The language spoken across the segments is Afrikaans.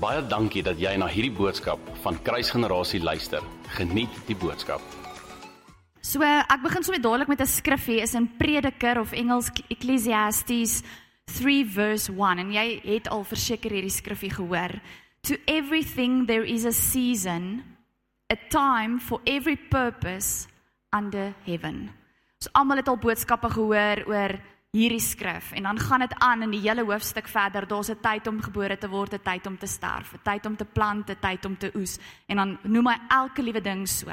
Baie dankie dat jy na hierdie boodskap van Kruisgenerasie luister. Geniet die boodskap. So ek begin sommer dadelik met 'n skrifgie is in Prediker of Engels Ecclesiastes 3 verse 1 en jy het al verseker hierdie skrifgie gehoor. To everything there is a season, a time for every purpose under heaven. So almal het al boodskappe gehoor oor hierdie skrif en dan gaan dit aan in die hele hoofstuk verder. Daar's 'n tyd om gebore te word, 'n tyd om te sterf, 'n tyd om te plant, 'n tyd om te oes en dan noem hy elke liewe ding so.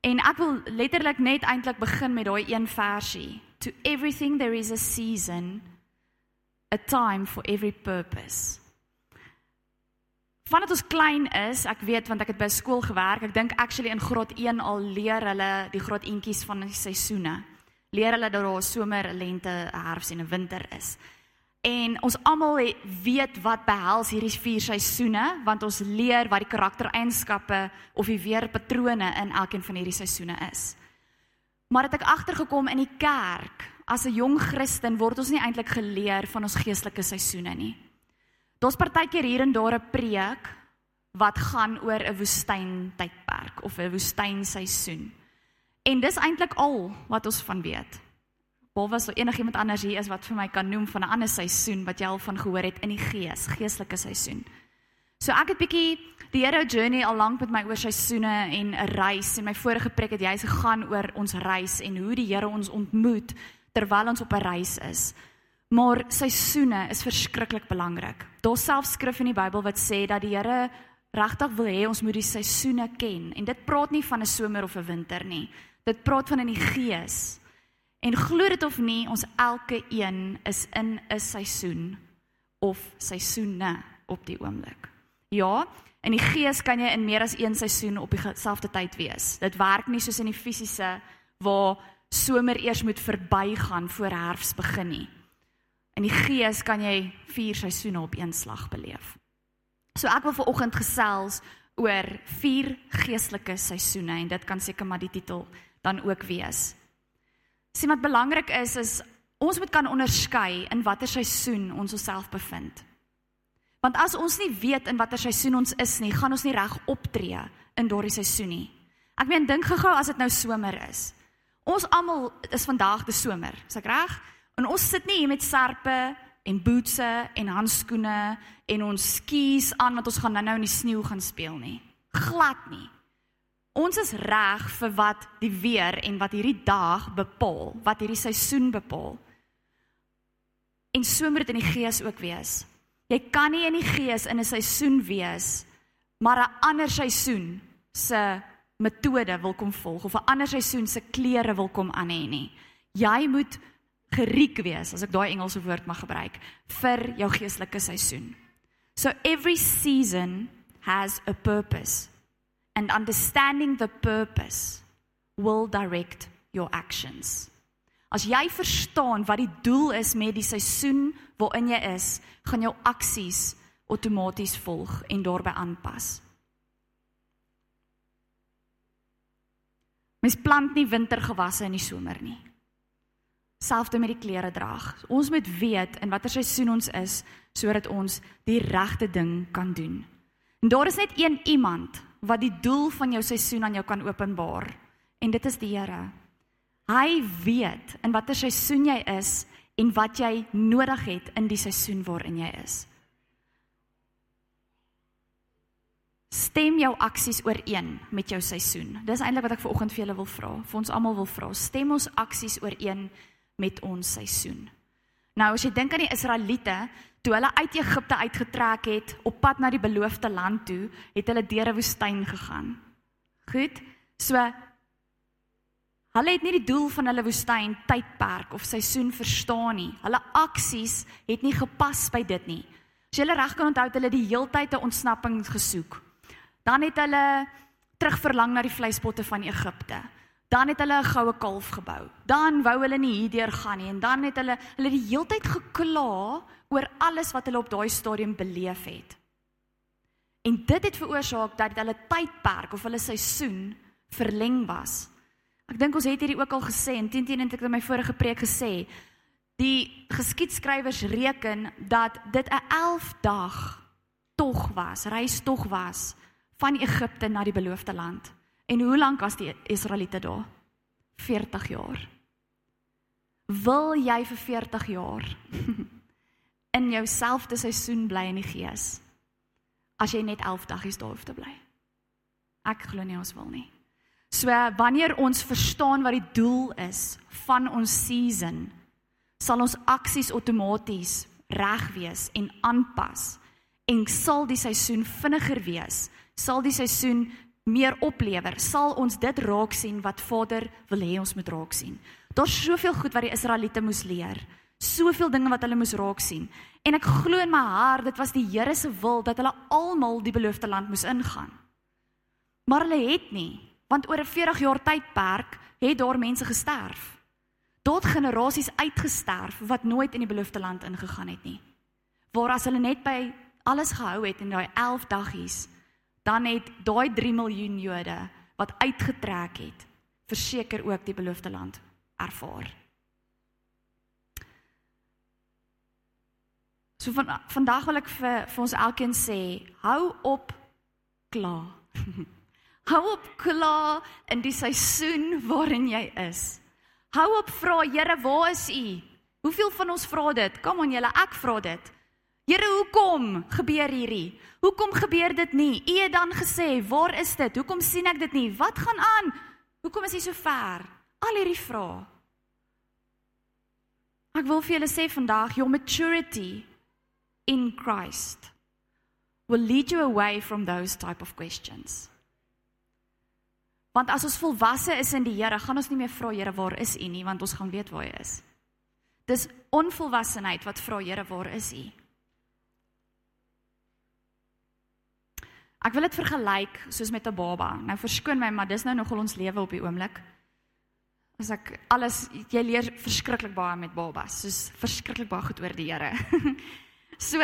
En ek wil letterlik net eintlik begin met daai een versie. To everything there is a season, a time for every purpose. Vandat ons klein is, ek weet want ek het by skool gewerk, ek dink actually in graad 1 al leer hulle die graad eentjies van die seisoene leer hulle dat daar somer, lente, herfs en 'n winter is. En ons almal weet wat behels hierdie vier seisoene want ons leer wat die karaktereienskappe of die weerpatrone in elkeen van hierdie seisoene is. Maar het ek agtergekom in die kerk, as 'n jong Christen word ons nie eintlik geleer van ons geestelike seisoene nie. Daar's partykeer hier en daar 'n preek wat gaan oor 'n woestyntydperk of 'n woestynseisoen. En dis eintlik al wat ons van weet. Behalwe as enigiemand anders hier is wat vir my kan noem van 'n ander seisoen wat jy al van gehoor het in die gees, geestelike seisoen. So ek het bietjie die Hero journey al lank met my oor seisoene en 'n reis en my vorige preek het juist gegaan oor ons reis en hoe die Here ons ontmoet terwyl ons op 'n reis is. Maar seisoene is verskriklik belangrik. Daar's self skrif in die Bybel wat sê dat die Here regtig wil hê ons moet die seisoene ken en dit praat nie van 'n somer of 'n winter nie. Dit praat van in die gees. En glo dit of nie, ons elke een is in 'n seisoen of seisoene op die oomblik. Ja, in die gees kan jy in meer as een seisoen op dieselfde tyd wees. Dit werk nie soos in die fisiese waar somer eers moet verbygaan voor herfs begin nie. In die gees kan jy vier seisoene op een slag beleef. So ek wil vir oggend gesels oor vier geestelike seisoene en dit kan seker maar die titel dan ook wees. Sien wat belangrik is is ons moet kan onderskei in watter seisoen ons osself bevind. Want as ons nie weet in watter seisoen ons is nie, gaan ons nie reg optree in daardie seisoen nie. Ek meen dink gou-gou as dit nou somer is. Ons almal is vandag te somer, is ek reg? En ons sit nie hier met serpe en bootse en handskoene en ons skies aan want ons gaan nou-nou in die sneeu gaan speel nie. Glad nie. Ons is reg vir wat die weer en wat hierdie dag bepaal, wat hierdie seisoen bepaal. En so moet dit in die gees ook wees. Jy kan nie in die gees in 'n seisoen wees maar 'n ander seisoen se metode wil kom volg of 'n ander seisoen se klere wil kom aan hê nie. Jy moet geriek wees as ek daai Engelse woord mag gebruik vir jou geestelike seisoen. So every season has a purpose and understanding the purpose will direct your actions. As jy verstaan wat die doel is met die seisoen waarin jy is, gaan jou aksies outomaties volg en daarbey aanpas. Mens plant nie wintergewasse in die somer nie. Selfs met die klere draag. Ons moet weet in watter seisoen ons is sodat ons die regte ding kan doen. En daar is net een iemand wat die doel van jou seisoen aan jou kan openbaar en dit is die Here. Hy weet in watter seisoen jy is en wat jy nodig het in die seisoen waarin jy is. Stem jou aksies ooreen met jou seisoen. Dis eintlik wat ek ver oggend vir julle wil vra, vir ons almal wil vra. Stem ons aksies ooreen met ons seisoen. Nou as jy dink aan die Israeliete, toe hulle uit Egipte uitgetrek het op pad na die beloofde land toe, het hulle deur 'n woestyn gegaan. Goed? So hulle het nie die doel van hulle woestyn tydperk of seisoen verstaan nie. Hulle aksies het nie gepas by dit nie. As jy reg kan onthou, het hulle die heeltyd 'n ontsnapping gesoek. Dan het hulle terugverlang na die vleispotte van Egipte. Dan het hulle 'n goue kalf gebou. Dan wou hulle nie hierdeur gaan nie en dan het hulle hulle die heeltyd gekla oor alles wat hulle op daai stadium beleef het. En dit het veroorsaak dat hulle tydperk of hulle seisoen verleng was. Ek dink ons het hierdie ook al gesê en teen teen het ek in my vorige preek gesê, die geskiedskrywers reken dat dit 'n 11 dag tog was, reistog was van Egipte na die beloofde land. En hoe lank was die Israeliete daar? 40 jaar. Wil jy vir 40 jaar in jouselfde seisoen bly in die gees? As jy net 11 dae daar hoef te bly. Ek glo nie ons wil nie. So wanneer ons verstaan wat die doel is van ons season, sal ons aksies outomaties reg wees en aanpas en sal die seisoen vinniger wees, sal die seisoen meer oplewer, sal ons dit raak sien wat Vader wil hê ons moet raak sien. Daar's soveel goed wat die Israeliete moes leer, soveel dinge wat hulle moes raak sien. En ek glo in my hart dit was die Here se wil dat hulle almal die beloofde land moes ingaan. Maar hulle het nie, want oor 'n 40 jaar tydperk het daar mense gesterf. Daar generasies uitgesterf wat nooit in die beloofde land ingegaan het nie. Waar as hulle net by alles gehou het in daai 11 daggies, dan het daai 3 miljoen Jode wat uitgetrek het, verseker ook die beloofde land ervaar. So van vandag wil ek vir vir ons elkeen sê, hou op kla. hou op kla in die seisoen waarin jy is. Hou op vra, Here, waar is U? Hoeveel van ons vra dit? Kom aan julle, ek vra dit. Here, hoekom gebeur hierdie? Hoekom gebeur dit nie? U het dan gesê, waar is dit? Hoekom sien ek dit nie? Wat gaan aan? Hoekom is hy so ver? Al hierdie vrae. Ek wil vir julle sê vandag, your maturity in Christ will lead you away from those type of questions. Want as ons volwasse is in die Here, gaan ons nie meer vra Here, waar is U nie, want ons gaan weet waar hy is. Dis onvolwassenheid wat vra Here, waar is U? Ek wil dit vergelyk soos met 'n baba. Nou verskoon my, maar dis nou nogal ons lewe op die oomblik. As ek alles jy leer verskriklik baie met babas, soos verskriklik baie goed oor die Here. so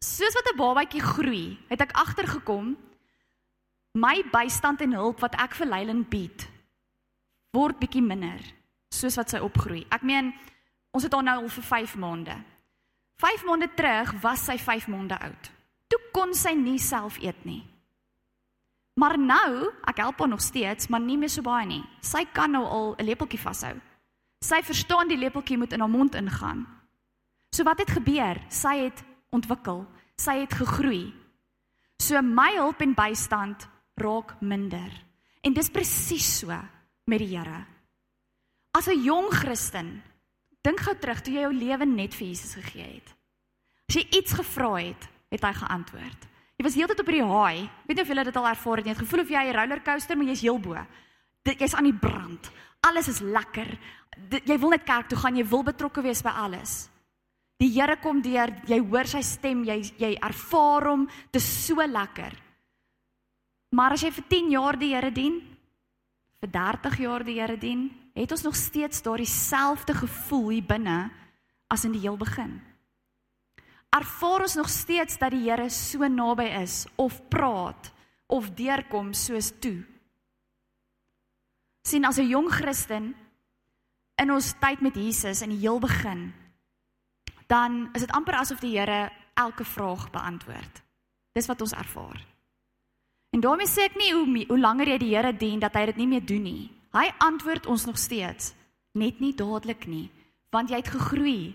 soos wat 'n babatjie groei, het ek agtergekom my bystand en hulp wat ek vir Leilen bied word bietjie minder soos wat sy opgroei. Ek meen ons het haar nou al vir 5 maande. 5 maande terug was sy 5 maande oud. Toe kon sy nie self eet nie. Maar nou, ek help haar nog steeds, maar nie meer so baie nie. Sy kan nou al 'n lepeltjie vashou. Sy verstaan die lepeltjie moet in haar mond ingaan. So wat het gebeur? Sy het ontwikkel. Sy het gegroei. So my hulp en bystand raak minder. En dis presies so met die Here. As 'n jong Christen, dink gou terug toe jy jou lewe net vir Jesus gegee het. As jy iets gevra het, het hy geantwoord. Jy was heeltyd op die haai. Ek weet nie of jy dit al ervaar het nie. Jy het gevoel of jy 'n rollercoaster, maar jy's heel bo. Jy's aan die brand. Alles is lekker. Jy wil net kerk toe gaan, jy wil betrokke wees by alles. Die Here kom deur, jy hoor sy stem, jy jy ervaar hom, dit is so lekker. Maar as jy vir 10 jaar die Here dien, vir 30 jaar die Here dien, het ons nog steeds daardie selfde gevoel hier binne as in die heel begin ervaar ons nog steeds dat die Here so naby is of praat of deurkom soos toe. sien as 'n jong Christen in ons tyd met Jesus in die heel begin, dan is dit amper asof die Here elke vraag beantwoord. Dis wat ons ervaar. En daarmee sê ek nie hoe hoe langer jy die Here dien dat hy dit nie meer doen nie. Hy antwoord ons nog steeds, net nie dadelik nie, want jy het gegroei.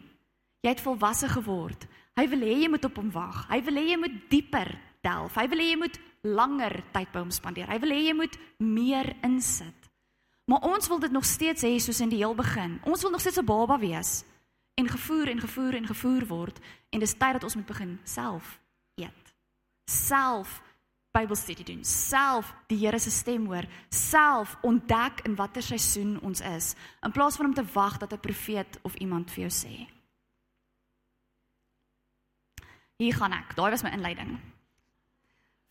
Jy het volwasse geword. Hy wil hê jy moet op hom wag. Hy wil hê jy moet dieper delf. Hy wil hê jy moet langer tyd by hom spandeer. Hy wil hê jy moet meer insit. Maar ons wil dit nog steeds hê soos in die heel begin. Ons wil nog steeds 'n baba wees en gevoer en gevoer en gevoer word en dis tyd dat ons moet begin self eet. Self Bybelstudie doen, self die Here se stem hoor, self ontdek in watter seisoen ons is, in plaas van om te wag dat 'n profeet of iemand vir jou sê. Hier gaan ek. Daai was my inleiding.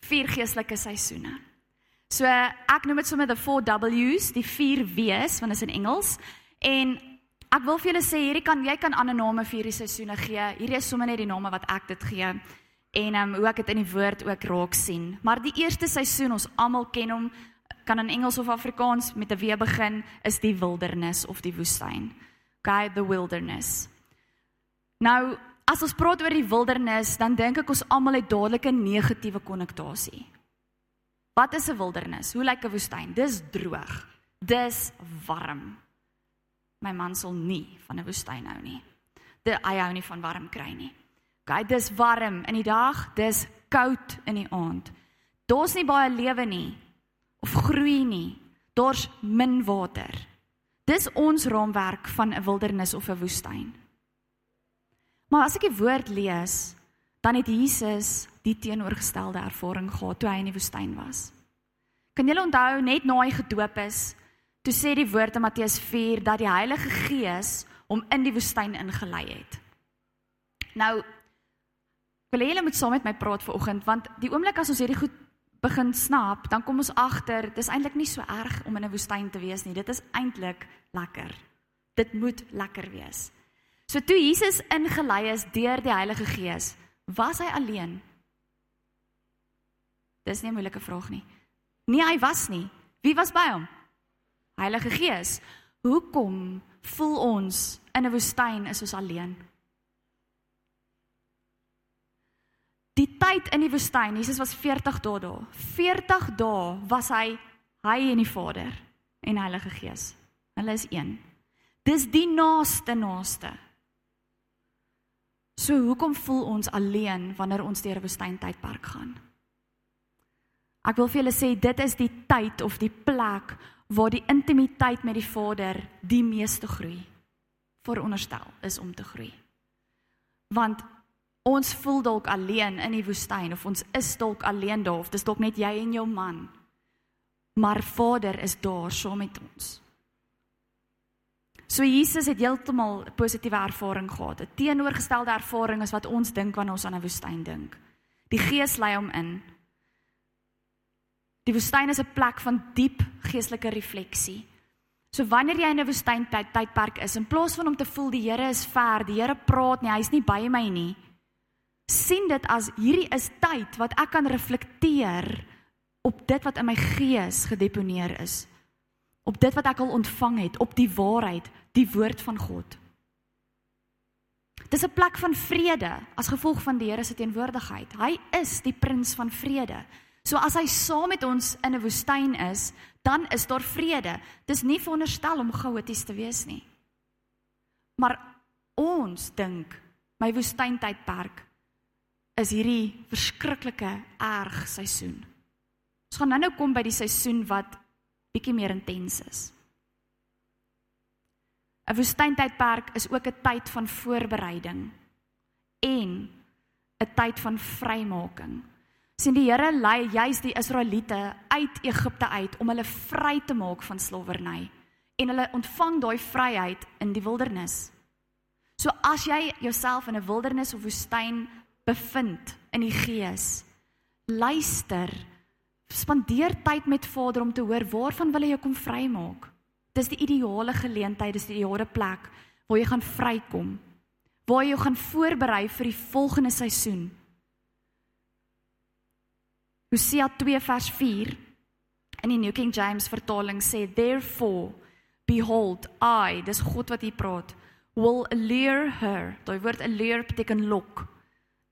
Vier geestelike seisoene. So ek noem dit sommer the 4 W's, die 4 W's, want dit is in Engels. En ek wil vir julle sê hierdie kan jy kan ander name vir hierdie seisoene gee. Hierdie is sommer net die name wat ek dit gee. En um, hoe ek dit in die woord ook raak sien. Maar die eerste seisoen, ons almal ken hom, kan in Engels of Afrikaans met 'n W begin, is die wildernis of die woestyn. Okay, the wilderness. Nou As ons praat oor die wildernis, dan dink ek ons almal het dadelik 'n negatiewe konnotasie. Wat is 'n wildernis? Hoe lyk 'n woestyn? Dis droog. Dis warm. My man sal nie van 'n woestyn hou nie. Dit hy hou nie van warm kry nie. Okay, dis warm in die dag, dis koud in die aand. Daar's nie baie lewe nie of groei nie. Daar's min water. Dis ons raamwerk van 'n wildernis of 'n woestyn. Maar as ek die woord lees, dan het Jesus die teenoorgestelde ervaring gehad toe hy in die woestyn was. Kan julle onthou net na hy gedoop is, toe sê die woord in Matteus 4 dat die Heilige Gees hom in die woestyn ingelei het. Nou wil julle moet saam met my praat vanoggend want die oomblik as ons hierdie goed begin snap, dan kom ons agter dis eintlik nie so erg om in 'n woestyn te wees nie. Dit is eintlik lekker. Dit moet lekker wees. So toe Jesus ingelei is deur die Heilige Gees, was hy alleen? Dis nie 'n moeilike vraag nie. Nee, hy was nie. Wie was by hom? Heilige Gees. Hoekom voel ons in 'n woestyn is ons alleen? Die tyd in die woestyn, Jesus was 40 dae daar. 40 dae was hy hy en die Vader en Heilige Gees. Hulle is een. Dis die naaste naaste. So hoekom voel ons alleen wanneer ons deur 'n woestyntydperk gaan? Ek wil vir julle sê dit is die tyd of die plek waar die intimiteit met die Vader die meeste groei. Veronderstel is om te groei. Want ons voel dalk alleen in die woestyn of ons is dalk alleen daar of dis dalk net jy en jou man. Maar Vader is daar saam met ons. So Jesus het heeltemal 'n positiewe ervaring gehad. 'n Teenoorgestelde ervaring as wat ons dink wanneer ons aan 'n woestyn dink. Die Gees lei hom in. Die woestyn is 'n plek van diep geestelike refleksie. So wanneer jy in 'n woestyn tyd tydperk is, in plaas van om te voel die Here is ver, die Here praat nie, hy's nie by my nie, sien dit as hierdie is tyd wat ek kan reflekteer op dit wat in my gees gedeponeer is. Op dit wat ek al ontvang het, op die waarheid, die woord van God. Dis 'n plek van vrede as gevolg van die Here se teenwoordigheid. Hy is die prins van vrede. So as hy saam met ons in 'n woestyn is, dan is daar vrede. Dis nie veronderstel om chaoties te wees nie. Maar ons dink my woestyntydperk is hierdie verskriklike erg seisoen. Ons gaan nou-nou kom by die seisoen wat bietjie meer intens is. 'n Woestyntydperk is ook 'n tyd van voorbereiding en 'n tyd van vrymaking sien die Here lei juis die Israeliete uit Egipte uit om hulle vry te maak van slawerny en hulle ontvang daai vryheid in die wildernis. So as jy jouself in 'n wildernis of woestyn bevind in die gees, luister, spandeer tyd met Vader om te hoor waarvan wil hy jou kom vrymaak. Dis die ideale geleentheid, dis die ideale plek waar jy gaan vrykom. Waar jy jou gaan voorberei vir die volgende seisoen. Hosea 2 vers 4 in die New King James vertaling sê therefore behold I dis God wat hier praat will allure her. Daai woord allure beteken lok.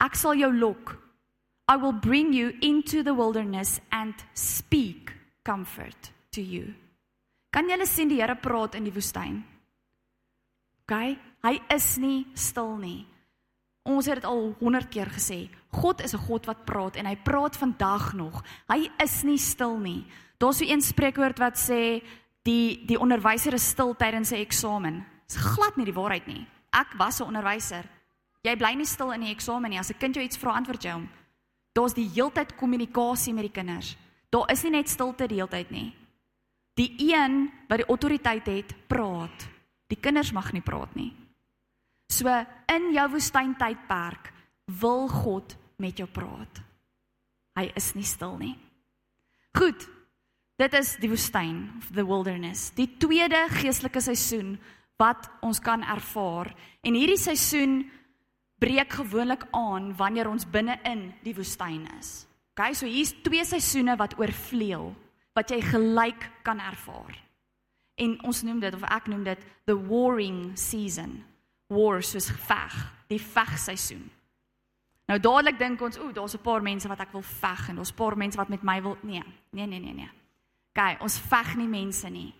Ek sal jou lok. I will bring you into the wilderness and speak comfort to you. Kan jy sien die Here praat in die woestyn? OK hy is nie stil nie Ons het dit al 100 keer gesê. God is 'n God wat praat en hy praat vandag nog. Hy is nie stil nie. Daar's so 'n spreekwoord wat sê die die onderwyser is stil tydens sy eksamen. Dis glad nie die waarheid nie. Ek was 'n onderwyser. Jy bly nie stil in die eksamen nie. As 'n kind jou iets vra, antwoord jy hom. Daar's die heeltyd kommunikasie met die kinders. Daar is nie net stilte die heeltyd nie. Die een wat die autoriteit het, praat. Die kinders mag nie praat nie. So in jou woestyntydperk wil God met jou praat. Hy is nie stil nie. Goed. Dit is die woestyn of the wilderness. Die tweede geestelike seisoen wat ons kan ervaar. En hierdie seisoen breek gewoonlik aan wanneer ons binne in die woestyn is. OK, so hier's twee seisoene wat oorvleuel wat jy gelyk kan ervaar. En ons noem dit of ek noem dit the warring season war soos geveg. die vegseisoen. Nou dadelik dink ons, ooh, daar's 'n paar mense wat ek wil veg en daar's 'n paar mense wat met my wil nee. Nee, nee, nee, nee. Kyk, ons veg nie mense nie.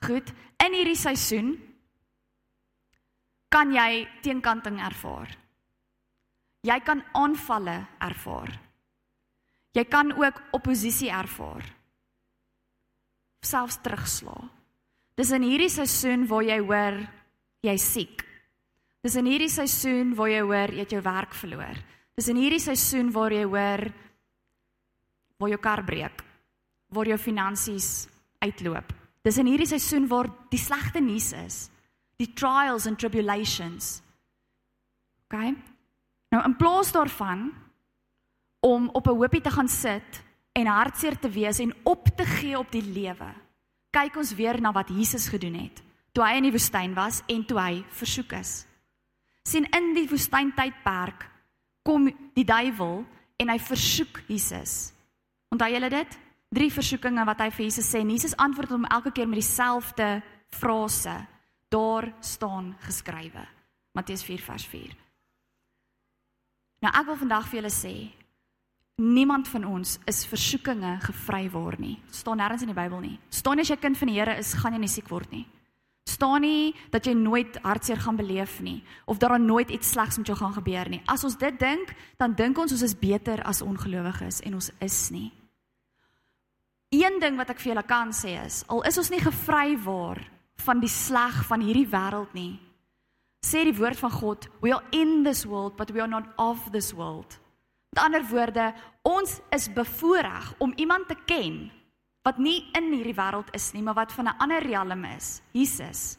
Goed, in hierdie seisoen kan jy teenkanting ervaar. Jy kan aanvalle ervaar. Jy kan ook oppositie ervaar. Selfs terugslaan. Dis in hierdie seisoen waar jy hoor jy's siek. Dis in hierdie seisoen waar jy hoor jy het jou werk verloor. Dis in hierdie seisoen waar jy hoor waar jou kar breek, waar jou finansies uitloop. Dis in hierdie seisoen waar die slegte nuus is, die trials and tribulations. OK? Nou in plaas daarvan om op 'n hoopie te gaan sit en hartseer te wees en op te gee op die lewe kyk ons weer na wat Jesus gedoen het toe hy in die woestyn was en toe hy versoek is. sien in die woestyntydperk kom die duiwel en hy versoek Jesus. Onthou julle dit? Drie versoekinge wat hy vir Jesus sê en Jesus antwoord hom elke keer met dieselfde frase. Daar staan geskrywe. Matteus 4 vers 4. Nou ek wil vandag vir julle sê Niemand van ons is versoekinge gevry word nie. Staan nêrens in die Bybel nie. Staan as jy kind van die Here is, gaan jy nie siek word nie. Staan nie dat jy nooit hartseer gaan beleef nie of dat daar nooit iets slegs met jou gaan gebeur nie. As ons dit dink, dan dink ons ons is beter as ongelowiges en ons is nie. Een ding wat ek vir julle kan sê is, al is ons nie gevry word van die sleg van hierdie wêreld nie. Sê die woord van God, we are in this world but we are not of this world. Met ander woorde, ons is bevoorreg om iemand te ken wat nie in hierdie wêreld is nie, maar wat van 'n ander riem is, Jesus.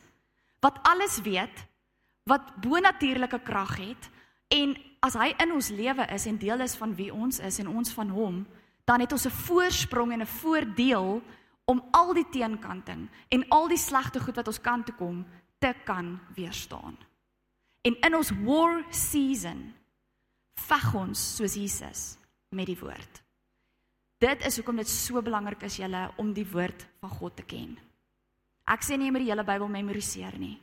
Wat alles weet, wat bonatuurlike krag het en as hy in ons lewe is en deel is van wie ons is en ons van hom, dan het ons 'n voorsprong en 'n voordeel om al die teenkanting en al die slegte goed wat ons kant toe kom te kan weerstaan. En in ons war season veg ons soos Jesus met die woord. Dit is hoekom dit so belangrik is julle om die woord van God te ken. Ek sê nie jy moet die hele Bybel memoriseer nie.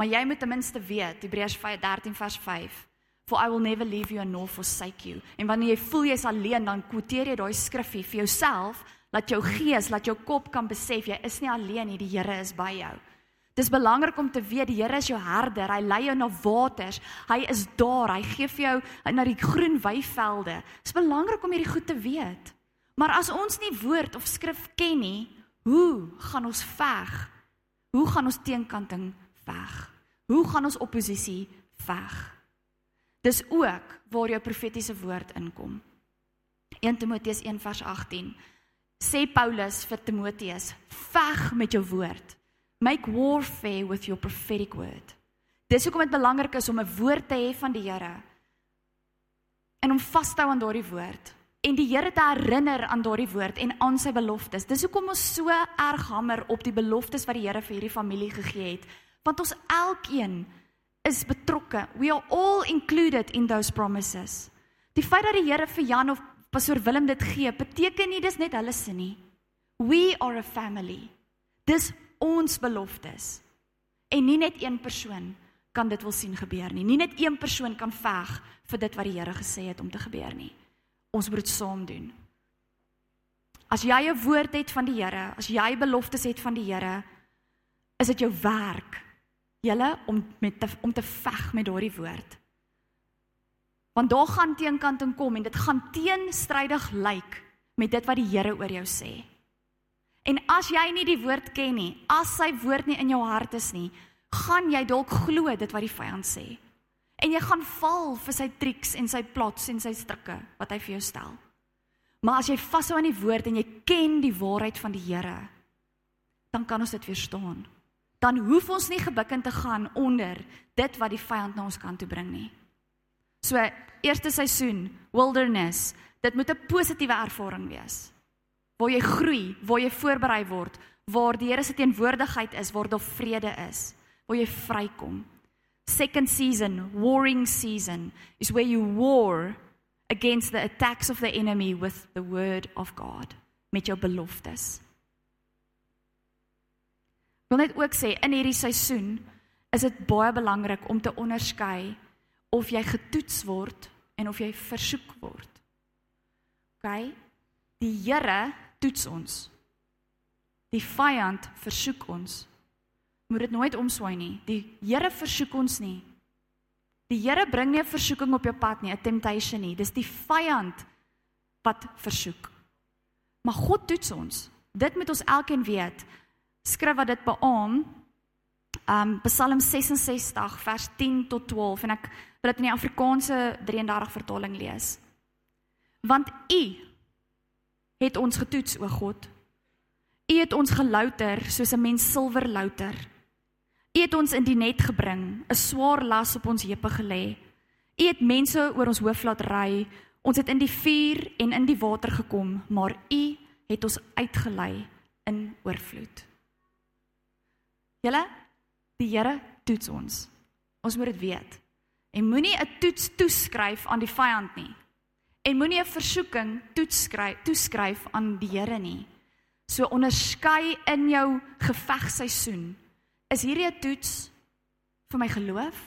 Maar jy moet ten minste weet Hebreërs 13 vers 5 for I will never leave you nor forsake you. En wanneer jy voel jy's alleen, dan quoteer jy daai skriffie vir jouself, laat jou gees, laat jou kop kan besef jy is nie alleen nie, die Here is by jou. Dis belangrik om te weet die Here is jou herder. Hy lei jou na waters. Hy is daar. Hy gee vir jou na die groen weivelde. Dis belangrik om hierdie goed te weet. Maar as ons nie woord of skrif ken nie, hoe gaan ons veg? Hoe gaan ons teenkanting veg? Hoe gaan ons oppositie veg? Dis ook waar jou profetiese woord inkom. 1 Timoteus 1:18 sê Paulus vir Timoteus: "Veg met jou woord." Make warfare with your prophetic word. Dis hoekom dit belangrik is om 'n woord te hê van die Here. En om vas te hou aan daardie woord en die Here te herinner aan daardie woord en aan sy beloftes. Dis hoekom ons so erg hamer op die beloftes wat die Here vir hierdie familie gegee het, want ons elkeen is betrokke. We are all included in those promises. Die feit dat die Here vir Jan of pastoor Willem dit gee, beteken nie dis net hulle se nie. We are a family. Dis ons beloftes. En nie net een persoon kan dit wil sien gebeur nie. Nie net een persoon kan veg vir dit wat die Here gesê het om te gebeur nie. Ons moet dit saam doen. As jy 'n woord het van die Here, as jy beloftes het van die Here, is dit jou werk julle om met te, om te veg met daardie woord. Want daar gaan teenkanting kom en dit gaan teenstrydig lyk met dit wat die Here oor jou sê. En as jy nie die woord ken nie, as sy woord nie in jou hart is nie, gaan jy dalk glo dit wat die vyand sê. En jy gaan val vir sy triks en sy plots en sy strikke wat hy vir jou stel. Maar as jy vashou aan die woord en jy ken die waarheid van die Here, dan kan ons dit weerstaan. Dan hoef ons nie gebukkend te gaan onder dit wat die vyand na ons kant toe bring nie. So, eerste seisoen, wilderness, dit moet 'n positiewe ervaring wees waar jy groei, waar jy voorberei word, waar die Here se teenwoordigheid is, waar daar vrede is, waar jy vrykom. Second season, warring season, is where you war against the attacks of the enemy with the word of God, met jou beloftes. Ek wil net ook sê in hierdie seisoen is dit baie belangrik om te onderskei of jy getoets word en of jy versoek word. OK? Die Here toets ons. Die vyand versoek ons. Moet dit nooit omswaai nie. Die Here versoek ons nie. Die Here bring nie 'n versoeking op jou pad nie, 'n temptation nie. Dis die vyand wat versoek. Maar God toets ons. Dit moet ons elkeen weet. Skryf wat dit beamoen. Um Psalm 66 vers 10 tot 12 en ek wil dit in die Afrikaanse 33 vertaling lees. Want U het ons getoets, o God. U het ons gelouter soos 'n mens silwer louter. U het ons in die net gebring, 'n swaar las op ons heupe gelê. U het mense oor ons hoof laat ry. Ons het in die vuur en in die water gekom, maar U het ons uitgelei in oorvloed. Julle, die Here toets ons. Ons moet dit weet. En moenie 'n toets toeskryf aan die vyand nie. En moenie 'n versoeking toeskryf toeskryf aan die Here nie. So onderskei in jou gevegseisoen Is hierdie 'n toets vir my geloof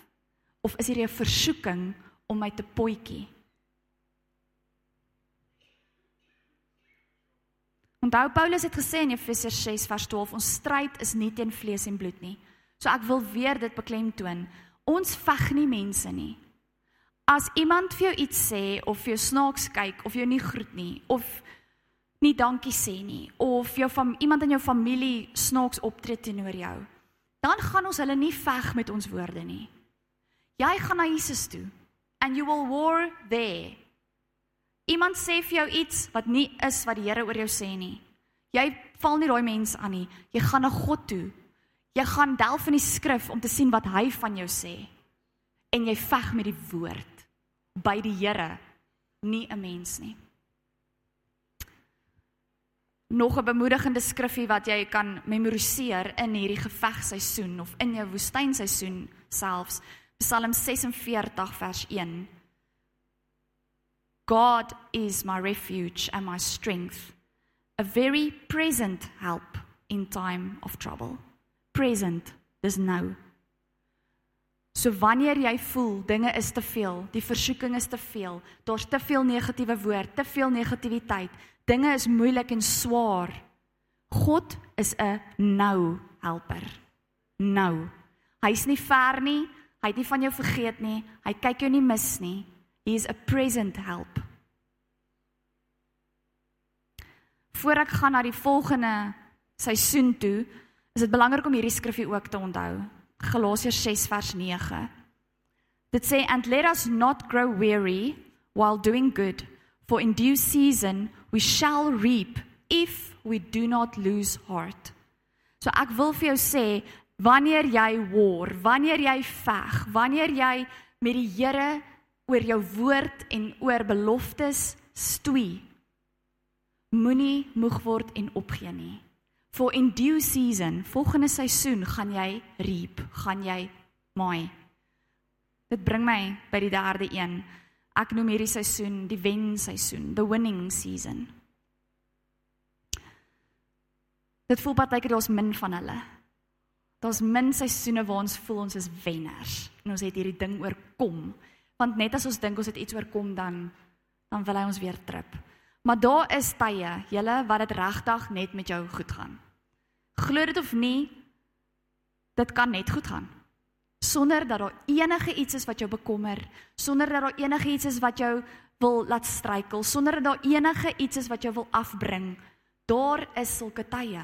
of is hierdie 'n versoeking om my te potjie? Onthou Paulus het gesê in Efesiërs 6 vers 12 ons stryd is nie teen vlees en bloed nie. So ek wil weer dit beklemtoon. Ons veg nie mense nie. As iemand vir jou iets sê of vir jou snaaks kyk of jou nie groet nie of nie dankie sê nie of jou van iemand in jou familie snaaks optree teenoor jou, dan gaan ons hulle nie veg met ons woorde nie. Jy gaan na Jesus toe and you will war there. Iemand sê vir jou iets wat nie is wat die Here oor jou sê nie. Jy val nie daai mens aan nie. Jy gaan na God toe. Jy gaan delf in die skrif om te sien wat hy van jou sê. En jy veg met die woord by die Here, nie 'n mens nie nog 'n bemoedigende skrifgie wat jy kan memoriseer in hierdie gevegseisoen of in jou woestynseisoen selfs. Psalm 46 vers 1 God is my refuge and my strength. A very present help in time of trouble. Present is now So wanneer jy voel dinge is te veel, die versoeking is te veel, daar's te veel negatiewe woord, te veel negativiteit, dinge is moeilik en swaar. God is 'n nou helper. Nou. Hy's nie ver nie, hy het nie van jou vergeet nie, hy kyk jou nie mis nie. He is a present help. Voordat ek gaan na die volgende seisoen toe, is dit belangrik om hierdie skrifgie ook te onthou. Galasiërs 6 vers 9. Dit sê and let us not grow weary while doing good for in due season we shall reap if we do not lose heart. So ek wil vir jou sê wanneer jy war, wanneer jy veg, wanneer jy met die Here oor jou woord en oor beloftes stoei, moenie moeg word en opgee nie. For in due season, volgende seisoen gaan jy reap, gaan jy maai. Dit bring my by die derde een. Ek noem hierdie seisoen die wen seisoen, the winning season. Dit voel partykeer daar's min van hulle. Daar's min seisoene waar ons voel ons is wenners en ons het hierdie ding oorkom. Want net as ons dink ons het iets oorkom dan dan wil hy ons weer trip. Maar daar is tye, julle, wat dit regtig net met jou goed gaan. Glo dit of nie, dit kan net goed gaan. Sonder dat daar enige iets is wat jou bekommer, sonder dat daar enige iets is wat jou wil laat struikel, sonder dat daar enige iets is wat jou wil afbring. Daar is sulke tye.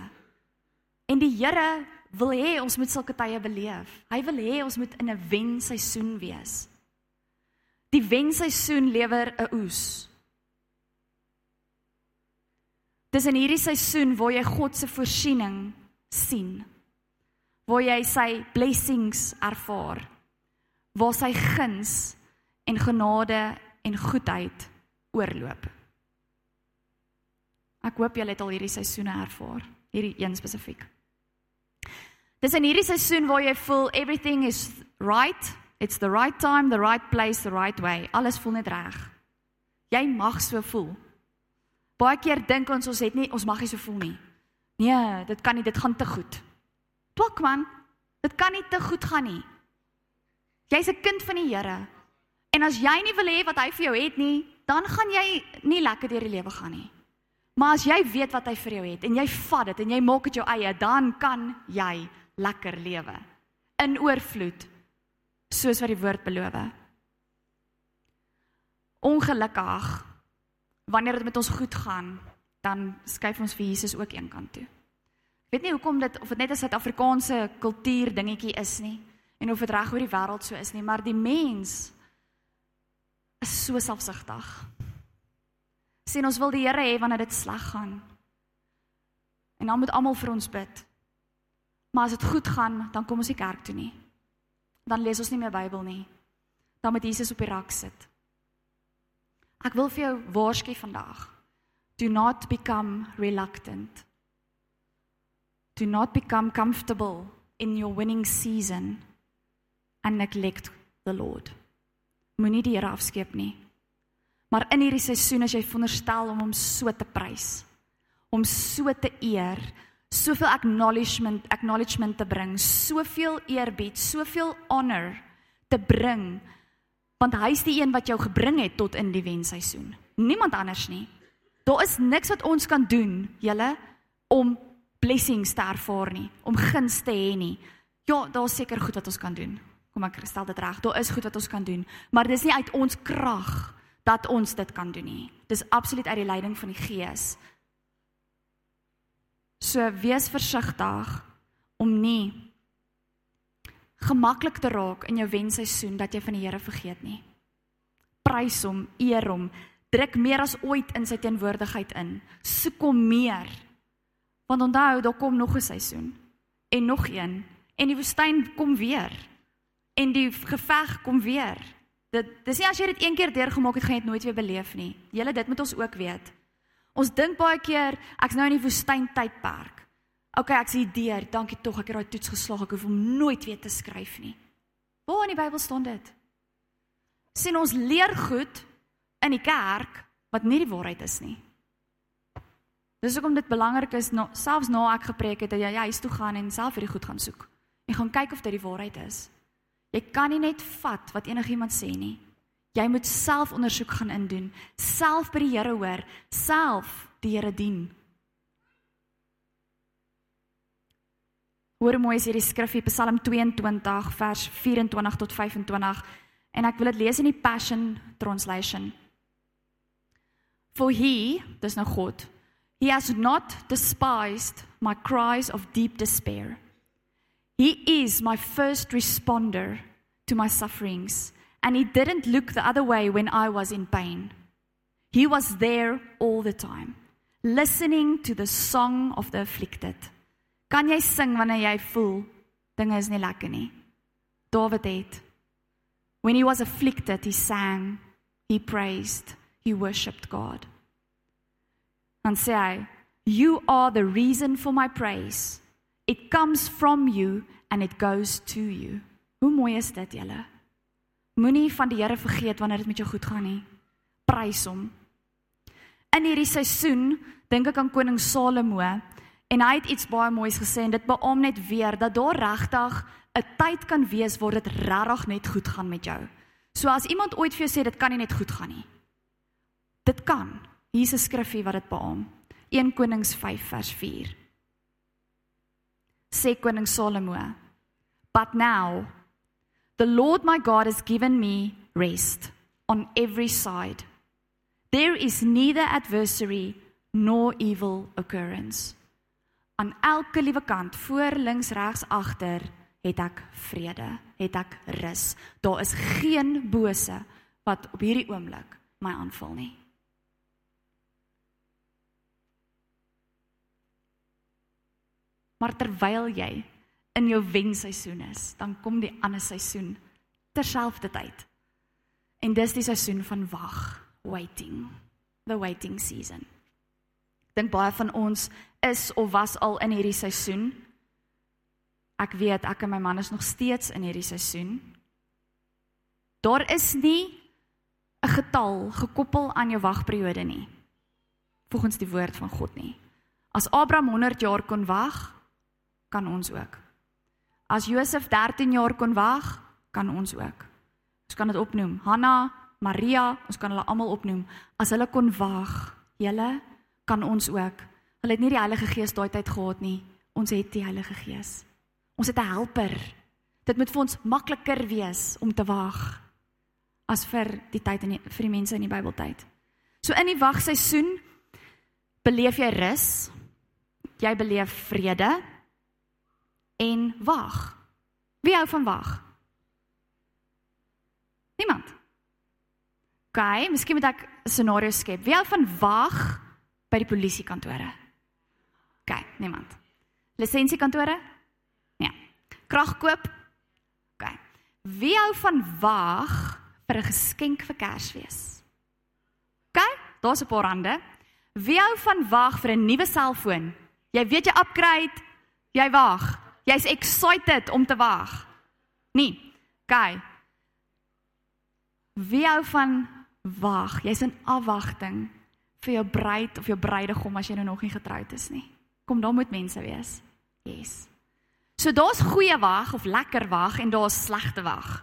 En die Here wil hê ons moet sulke tye beleef. Hy wil hê ons moet in 'n wenseisoen wees. Die wenseisoen lewer 'n oes. Dis in hierdie seisoen waar jy God se voorsiening sien. Waar jy sy blessings ervaar. Waar sy guns en genade en goedheid oorloop. Ek hoop julle het al hierdie seisoene ervaar, hierdie een spesifiek. Dis in hierdie seisoen waar jy voel everything is right, it's the right time, the right place, the right way. Alles voel net reg. Jy mag so voel. Baie keer dink ons ons het nie ons mag nie so voel nie. Nee, dit kan nie, dit gaan te goed. Twak man, dit kan nie te goed gaan nie. Jy's 'n kind van die Here. En as jy nie wil hê wat hy vir jou het nie, dan gaan jy nie lekker deur die lewe gaan nie. Maar as jy weet wat hy vir jou het en jy vat dit en jy maak dit jou eie, dan kan jy lekker lewe in oorvloed soos wat die woord beloof. Ongelukkig wanneer dit met ons goed gaan, dan skuif ons vir Jesus ook een kant toe. Weet nie hoekom dit of dit net 'n Suid-Afrikaanse kultuur dingetjie is nie en of dit reg oor die wêreld so is nie, maar die mens is so selfsugtig. Sien ons wil die Here hê wanneer dit sleg gaan. En dan moet almal vir ons bid. Maar as dit goed gaan, dan kom ons nie kerk toe nie. Dan lees ons nie meer Bybel nie. Dan moet Jesus op die rak sit. Ek wil vir jou waarsku vandag. Do not become reluctant. Do not become comfortable in your winning season and neglect the Lord. Moenie die Here afskeep nie. Maar in hierdie seisoen as jy veronderstel om hom so te prys, om so te eer, soveel acknowledgement, acknowledgement te bring, soveel eerbied, soveel honor te bring, want hy's die een wat jou gebring het tot in die wenseisoen. Niemand anders nie. Daar is niks wat ons kan doen, julle, om blessings te ervaar nie, om guns te hê nie. Ja, daar's seker goed wat ons kan doen. Kom ek stel dit reg. Daar is goed wat ons kan doen, maar dis nie uit ons krag dat ons dit kan doen nie. Dis absoluut uit die leiding van die Gees. So wees versigtig om nie gemaklik te raak in jou wenseisoen dat jy van die Here vergeet nie. Prys hom, eer hom, druk meer as ooit in sy teenwoordigheid in. Soek hom meer. Want onthou, daar kom nog 'n seisoen en nog een en die woestyn kom weer. En die geveg kom weer. Dit dis nie as jy dit een keer deurgemaak het, gaan jy dit nooit weer beleef nie. Julle dit moet ons ook weet. Ons dink baie keer ek's nou in die woestyn tydperk. OK, ek's hier deur. Dankie tog, ek het daai toets geslaag. Ek hoef hom nooit weer te skryf nie. Waar in die Bybel staan dit? sien ons leer goed in die kerk wat nie die waarheid is nie. Dis hoekom dit belangrik is no, selfs na ek gepreek het dat jy huis toe gaan en self hierdie goed gaan soek. En gaan kyk of dit die waarheid is. Jy kan nie net vat wat enigiemand sê nie. Jy moet self ondersoek gaan indoen, self by die Here hoor, self die Here dien. Hoor mooi is hierdie skrifgie Psalm 22 vers 24 tot 25 en ek wil dit lees in die Passion translation. For he, dis nou God, he has not despised my cries of deep despair. He is my first responder to my sufferings and he didn't look the other way when I was in pain. He was there all the time, listening to the song of the afflicted. Kan jy sing wanneer jy voel dinge is nie lekker nie? Dawid het When he was afflicted, he sang, he praised, he worshiped God. Dan sê hy, "You are the reason for my praise. It comes from you and it goes to you." Hoe mooi is dit, julle? Moenie van die Here vergeet wanneer dit met jou goed gaan nie. Prys hom. In hierdie seisoen dink ek aan koning Salomo en hy het iets baie moois gesê en dit beamoen net weer dat daar regtig 'n tyd kan wees waar dit regtig net goed gaan met jou. So as iemand ooit vir jou sê dit kan nie net goed gaan nie. Dit kan. Hier's 'n skrifgie wat dit beamoen. 1 Konings 5 vers 4. Sê koning Salomo: But now the Lord my God has given me rest on every side. There is neither adversary nor evil occurrence. Aan elke liewe kant, voor, links, regs, agter, het ek vrede, het ek rus. Daar is geen bose wat op hierdie oomblik my aanval nie. Maar terwyl jy in jou wenseisoen is, dan kom die ander seisoen terselfdertyd. En dis die seisoen van wag, waiting, the waiting season. Dink baie van ons is of was al in hierdie seisoen Ek weet ek en my man is nog steeds in hierdie seisoen. Daar is nie 'n getal gekoppel aan jou wagperiode nie. Volgens die woord van God nie. As Abraham 100 jaar kon wag, kan ons ook. As Josef 13 jaar kon wag, kan ons ook. Ons kan dit opnoem. Hanna, Maria, ons kan hulle almal opnoem. As hulle kon wag, julle kan ons ook. Hulle het nie die Heilige Gees daai tyd gehad nie. Ons het die Heilige Gees. Ons het 'n helper. Dit moet vir ons makliker wees om te wag as vir die tyd in die, vir die mense in die Bybeltyd. So in die wagseisoen beleef jy rus. Jy beleef vrede en wag. Wie hou van wag? Niemand. OK, miskien moet ek 'n scenario skep. Wie hou van wag by die polisiekantore? OK, niemand. Lisensiekantore? Nee. Kragkoop? OK. Wie hou van wag vir 'n geskenk vir Kersfees? OK, daar's 'n paar hande. Wie hou van wag vir 'n nuwe selfoon? Jy weet jy upgrade, jy wag. Jy's excited om te wag. Nee. OK. Wie hou van wag? Jy's in afwagting vir jou bruid of jou bruidegom as jy nou nog nie getroud is nie. Kom, daar moet mense wees. Yes. So daar's goeie wag of lekker wag en daar's slegte wag.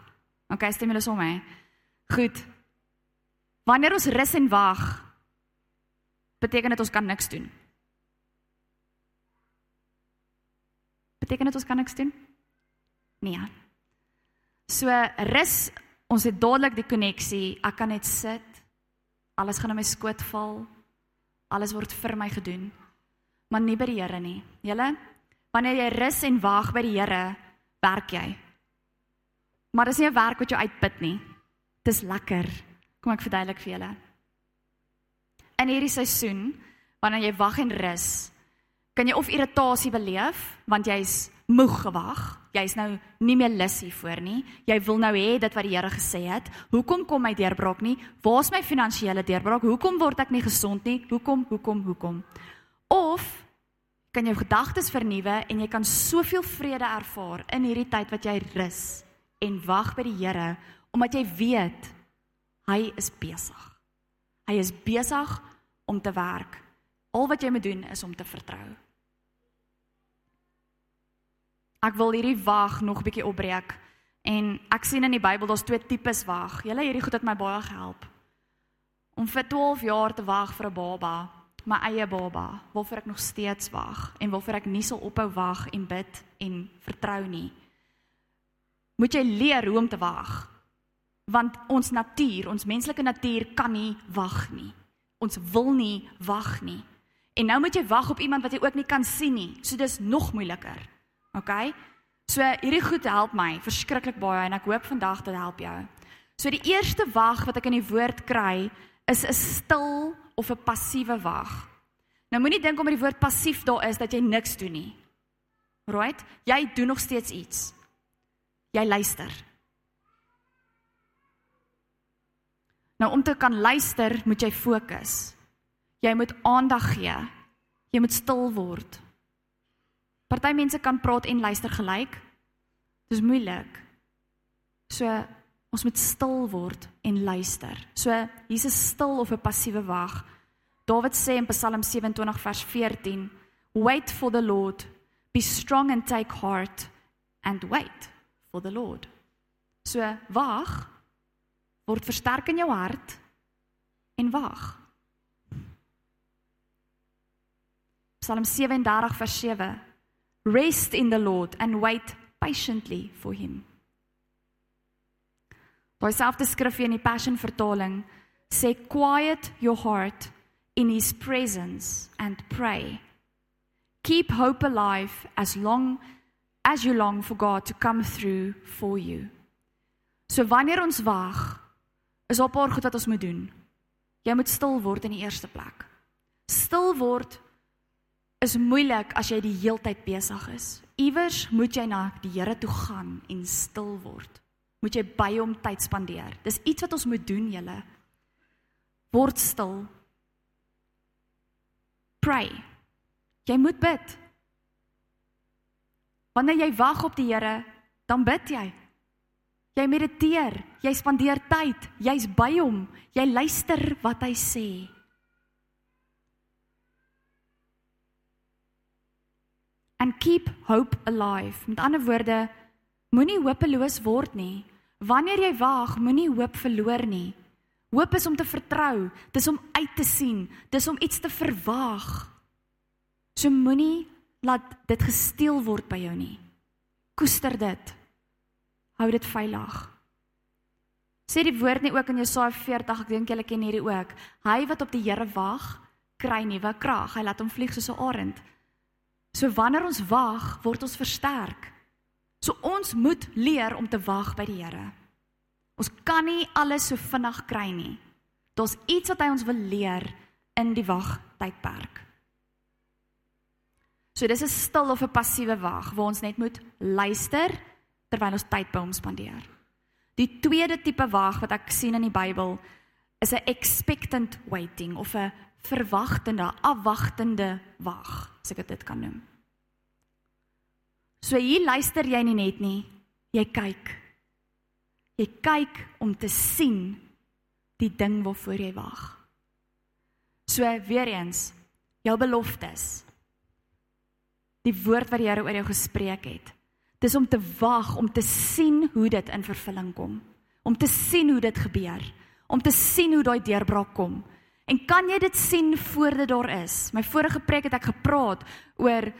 OK, stem julle saam hè? Goed. Wanneer ons rus en wag, beteken dit ons kan niks doen. Beteken dit ons kan niks doen? Nee. So rus, ons het dadelik die koneksie. Ek kan net sit. Alles gaan in my skoot val. Alles word vir my gedoen. Maar nie by die Here nie. Julle, wanneer jy rus en wag by die Here, werk jy. Maar dis nie 'n werk wat jou uitput nie. Dis lekker. Kom ek verduidelik vir julle. In hierdie seisoen, wanneer jy wag en rus, kan jy of irritasie beleef want jy's moeg gewag. Jy's nou nie meer lus hiervoor nie. Jy wil nou hê dit wat die Here gesê het. Hoekom kom my deurbraak nie? Waar's my finansiële deurbraak? Hoekom word ek nie gesond nie? Hoekom? Hoekom? Hoekom? Of kan jou gedagtes vernuwe en jy kan soveel vrede ervaar in hierdie tyd wat jy rus en wag by die Here omdat jy weet hy is besig. Hy is besig om te werk. Al wat jy moet doen is om te vertrou. Ek wil hierdie wag nog bietjie opbreek. En ek sien in die Bybel daar's twee tipes wag. Julle hierdie goed het my baie gehelp. Om vir 12 jaar te wag vir 'n baba, my eie baba, waarvoor ek nog steeds wag en waarvoor ek nie sal ophou wag en bid en vertrou nie. Moet jy leer hoe om te wag. Want ons natuur, ons menslike natuur kan nie wag nie. Ons wil nie wag nie. En nou moet jy wag op iemand wat jy ook nie kan sien nie. So dis nog moeiliker. OK? So hierdie goed help my verskriklik baie en ek hoop vandag dit help jou. So die eerste wag wat ek in die woord kry is 'n stil of 'n passiewe wag. Nou moenie dink omdat die woord passief daar is dat jy niks doen nie. Right? Jy doen nog steeds iets. Jy luister. Nou om te kan luister, moet jy fokus. Jy moet aandag gee. Jy moet stil word. Party mense kan praat en luister gelyk. Dis moeilik. So ons moet stil word en luister. So hier's 'n stil of 'n passiewe wag. Dawid sê in Psalm 27 vers 14, "Wait for the Lord, be strong and take heart and wait for the Lord." So wag word versterk in jou hart en wag. Psalm 37 vers 7 Rest in the Lord and wait patiently for him. Daai selfde skrifgie in die Passion vertaling sê quiet your heart in his presence and pray. Keep hope alive as long as you long for God to come through for you. So wanneer ons wag, is daar 'n paar goed wat ons moet doen. Jy moet stil word in die eerste plek. Stil word is moeilik as jy die heeltyd besig is. Iewers moet jy na die Here toe gaan en stil word. Moet jy by hom tyd spandeer. Dis iets wat ons moet doen, julle. Word stil. Pray. Jy moet bid. Wanneer jy wag op die Here, dan bid jy. Jy mediteer, jy spandeer tyd, jy's by hom, jy luister wat hy sê. And keep hope alive. Met ander woorde, moenie hopeloos word nie. wanneer jy wag, moenie hoop verloor nie. Hoop is om te vertrou, dis om uit te sien, dis om iets te verwag. So moenie laat dit gesteel word by jou nie. Koester dit. Hou dit veilig. Sê die woord nie ook in Jesaja 40, ek dink julle ken hierdie ook. Hy wat op die Here wag, kry nuwe krag. Hy laat hom vlieg soos 'n arend. So wanneer ons wag, word ons versterk. So ons moet leer om te wag by die Here. Ons kan nie alles so vinnig kry nie. Daar's iets wat hy ons wil leer in die wagtydperk. So dis 'n stil of 'n passiewe wag waar ons net moet luister terwyl ons tyd by hom spandeer. Die tweede tipe wag wat ek sien in die Bybel is 'n expectant waiting of 'n verwagtende, afwagtende wag, as ek dit kan noem. So hier luister jy nie net nie, jy kyk. Jy kyk om te sien die ding waarvoor jy wag. So weer eens, jou beloftes. Die woord wat die Here oor jou gespreek het. Dis om te wag, om te sien hoe dit in vervulling kom. Om te sien hoe dit gebeur. Om te sien hoe daai deurbraak kom. En kan jy dit sien voor dit daar is? My vorige preek het ek gepraat oor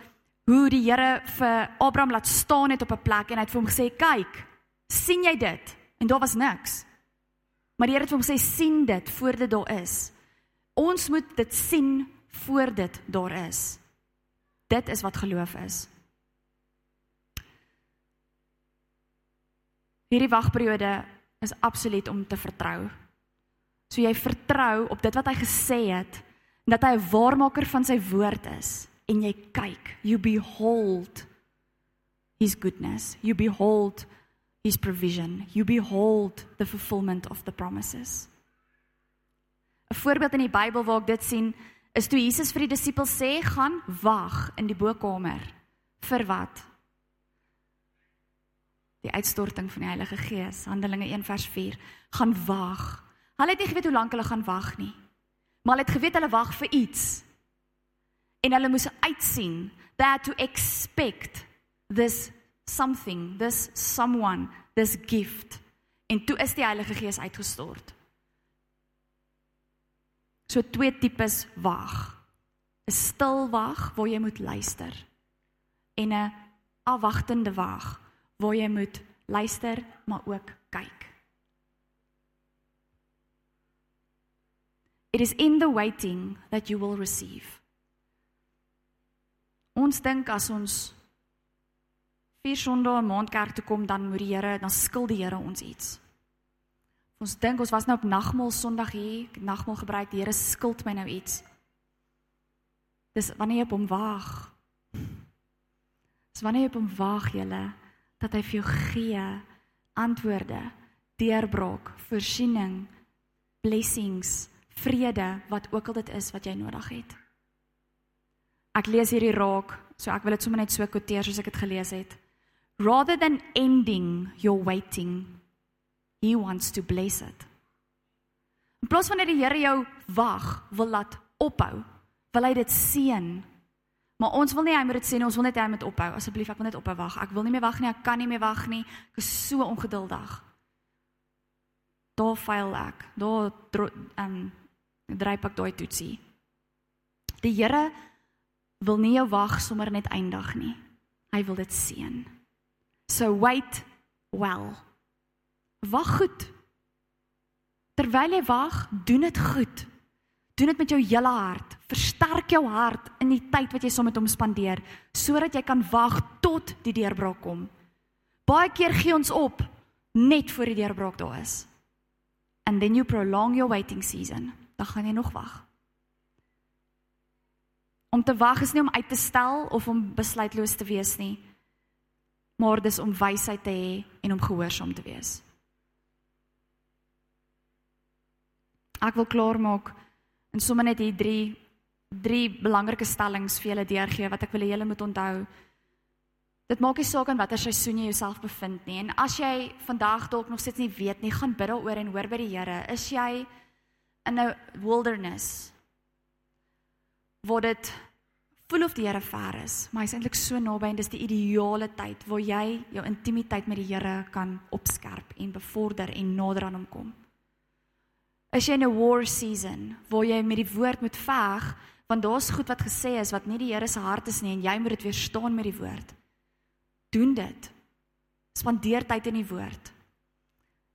hoe die Here vir Abraham laat staan het op 'n plek en hy het vir hom gesê: "Kyk, sien jy dit?" En daar was niks. Maar die Here het vir hom gesê: "Sien dit voor dit daar is." Ons moet dit sien voor dit daar is. Dit is wat geloof is. Hierdie wagperiode is absoluut om te vertrou. So jy vertrou op dit wat hy gesê het en dat hy 'n waarmaker van sy woord is en jy kyk, you behold his goodness, you behold his provision, you behold the fulfillment of the promises. 'n Voorbeeld in die Bybel waar ek dit sien, is toe Jesus vir die disippels sê, "Gaan wag in die bokkamer." Vir wat? Die uitstorting van die Heilige Gees, Handelinge 1 vers 4. Gaan wag. Hulle het nie geweet hoe lank hulle gaan wag nie. Maar hulle het geweet hulle wag vir iets. En hulle moes uitsien that to expect this something this someone this gift. En toe is die Heilige Gees uitgestort. So twee tipes wag 'n stil wag waar jy moet luister en 'n afwagtende wag waar jy moet luister maar ook kyk It is in the waiting that you will receive. Ons dink as ons vier sondae 'n maand kerk toe kom dan moet die Here dan skuld die Here ons iets. Ons dink ons was nou op nagmaal Sondag hier, nagmaal gebruik, die Here skuld my nou iets. Dis wanneer jy op hom wag. Dis wanneer jy op hom wag, julle, dat hy vir jou gee antwoorde, deurbraak, voorsiening, blessings, vrede, wat ook al dit is wat jy nodig het. Ek lees hierdie raak, so ek wil dit sommer net so quoteer soos ek dit gelees het. Rather than ending your waiting, he wants to bless it. In plaas van dat die Here jou wag, wil laat ophou, wil hy dit seën. Maar ons wil nie hy moet dit sê nie, ons wil net hy moet ophou. Asseblief, ek wil net ophou wag. Ek wil nie meer wag nie, ek kan nie meer wag nie. Ek is so ongeduldig. Daar faal ek. Daar ehm um, dryp ek daai toetsie. Die Here wil nie jou wag sommer net eindig nie. Hy wil dit seën. So wait well. Wag goed. Terwyl jy wag, doen dit goed. Doen dit met jou hele hart. Versterk jou hart in die tyd wat jy saam met hom spandeer sodat jy kan wag tot die deurbraak kom. Baie keer gee ons op net voor die deurbraak daar is. And then you prolong your waiting season. Dan gaan jy nog wag. Om te wag is nie om uit te stel of om besluitloos te wees nie. Maar dis om wysheid te hê en om gehoorsaam te wees. Ek wil klaar maak en sommer net hier drie drie belangrike stellings vir julle deurgee wat ek wil hê julle moet onthou. Dit maak nie saak in watter seisoen jy jouself bevind nie en as jy vandag dalk nog steeds nie weet nie, gaan bid daaroor en hoor by die Here. Is jy in 'n wilderness? word dit voel of die Here ver is, maar hy's eintlik so naby en dis die ideale tyd waar jy jou intimiteit met die Here kan opskerp en bevorder en nader aan hom kom. As jy in 'n war season waar jy met die woord moet veg, want daar's goed wat gesê is wat nie die Here se hart is nie en jy moet dit weerstaan met die woord. Doen dit. Spandeer tyd in die woord.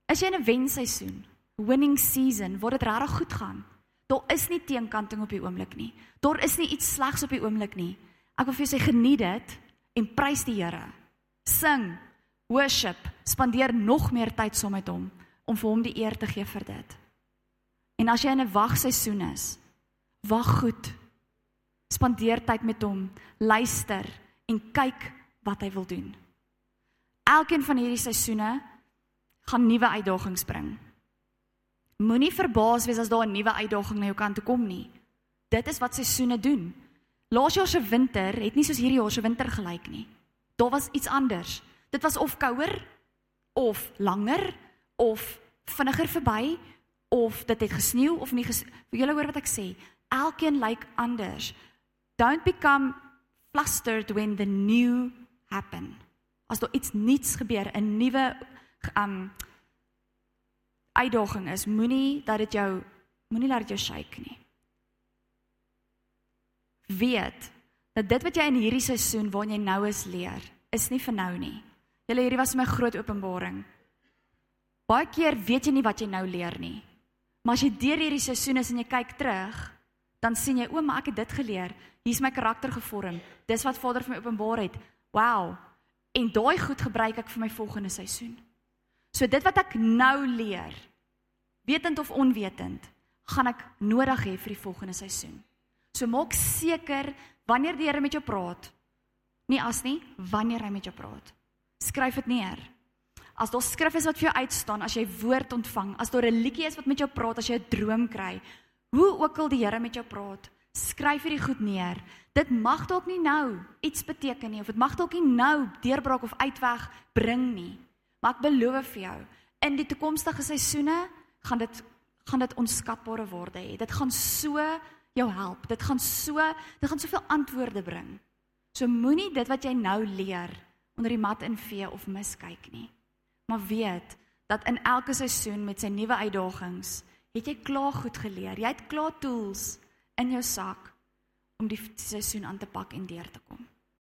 As jy in 'n wenseisoen, winning season, waar dit regtig goed gaan, Daar is nie teenkanting op die oomblik nie. Daar is nie iets slegs op die oomblik nie. Ek wil vir jou sê geniet dit en prys die Here. Sing, worship, spandeer nog meer tyd saam met hom om vir hom die eer te gee vir dit. En as jy in 'n wagseisoen is, wag goed. Spandeer tyd met hom, luister en kyk wat hy wil doen. Elkeen van hierdie seisoene gaan nuwe uitdagings bring. Moenie verbaas wees as daar 'n nuwe uitdaging na jou kant toe kom nie. Dit is wat seisoene doen. Laas jaar se winter het nie soos hierdie jaar se winter gelyk nie. Daar was iets anders. Dit was of kouer of langer of vinniger verby of dit het gesneeu of nie ges julle hoor wat ek sê? Elkeen lyk anders. Don't become flustered when the new happen. As daar iets nuuts gebeur, 'n nuwe um uitdaging is, moenie dat dit jou moenie laat dit jou shake nie. Weet dat dit wat jy in hierdie seisoen waarin jy nou is leer, is nie vir nou nie. Julle hierdie was my groot openbaring. Baie keer weet jy nie wat jy nou leer nie. Maar as jy deur hierdie seisoen is en jy kyk terug, dan sien jy, o, maar ek het dit geleer. Hier's my karakter gevorm. Dis wat Vader vir my openbaar het. Wow. En daai goed gebruik ek vir my volgende seisoen. So dit wat ek nou leer, wetend of onwetend, gaan ek nodig hê vir die volgende seisoen. So maak seker wanneer die Here met jou praat, nie as nie, wanneer hy met jou praat. Skryf dit neer. As daar skrif is wat vir jou uitstaan, as jy woord ontvang, as daar 'n liedjie is wat met jou praat, as jy 'n droom kry, hoe ook al die Here met jou praat, skryf hierdie goed neer. Dit mag dalk nie nou iets beteken nie of dit mag dalk nie nou deurbraak of uitweg bring nie. Maar ek beloof vir jou, in die toekomstige seisoene gaan dit gaan dit onskatbare waarde hê. Dit gaan so jou help. Dit gaan so dit gaan soveel antwoorde bring. So moenie dit wat jy nou leer onder die mat invee of miskyk nie. Maar weet dat in elke seisoen met sy nuwe uitdagings, het jy klaar goed geleer. Jy het klaar tools in jou sak om die seisoen aan te pak en deur te kom.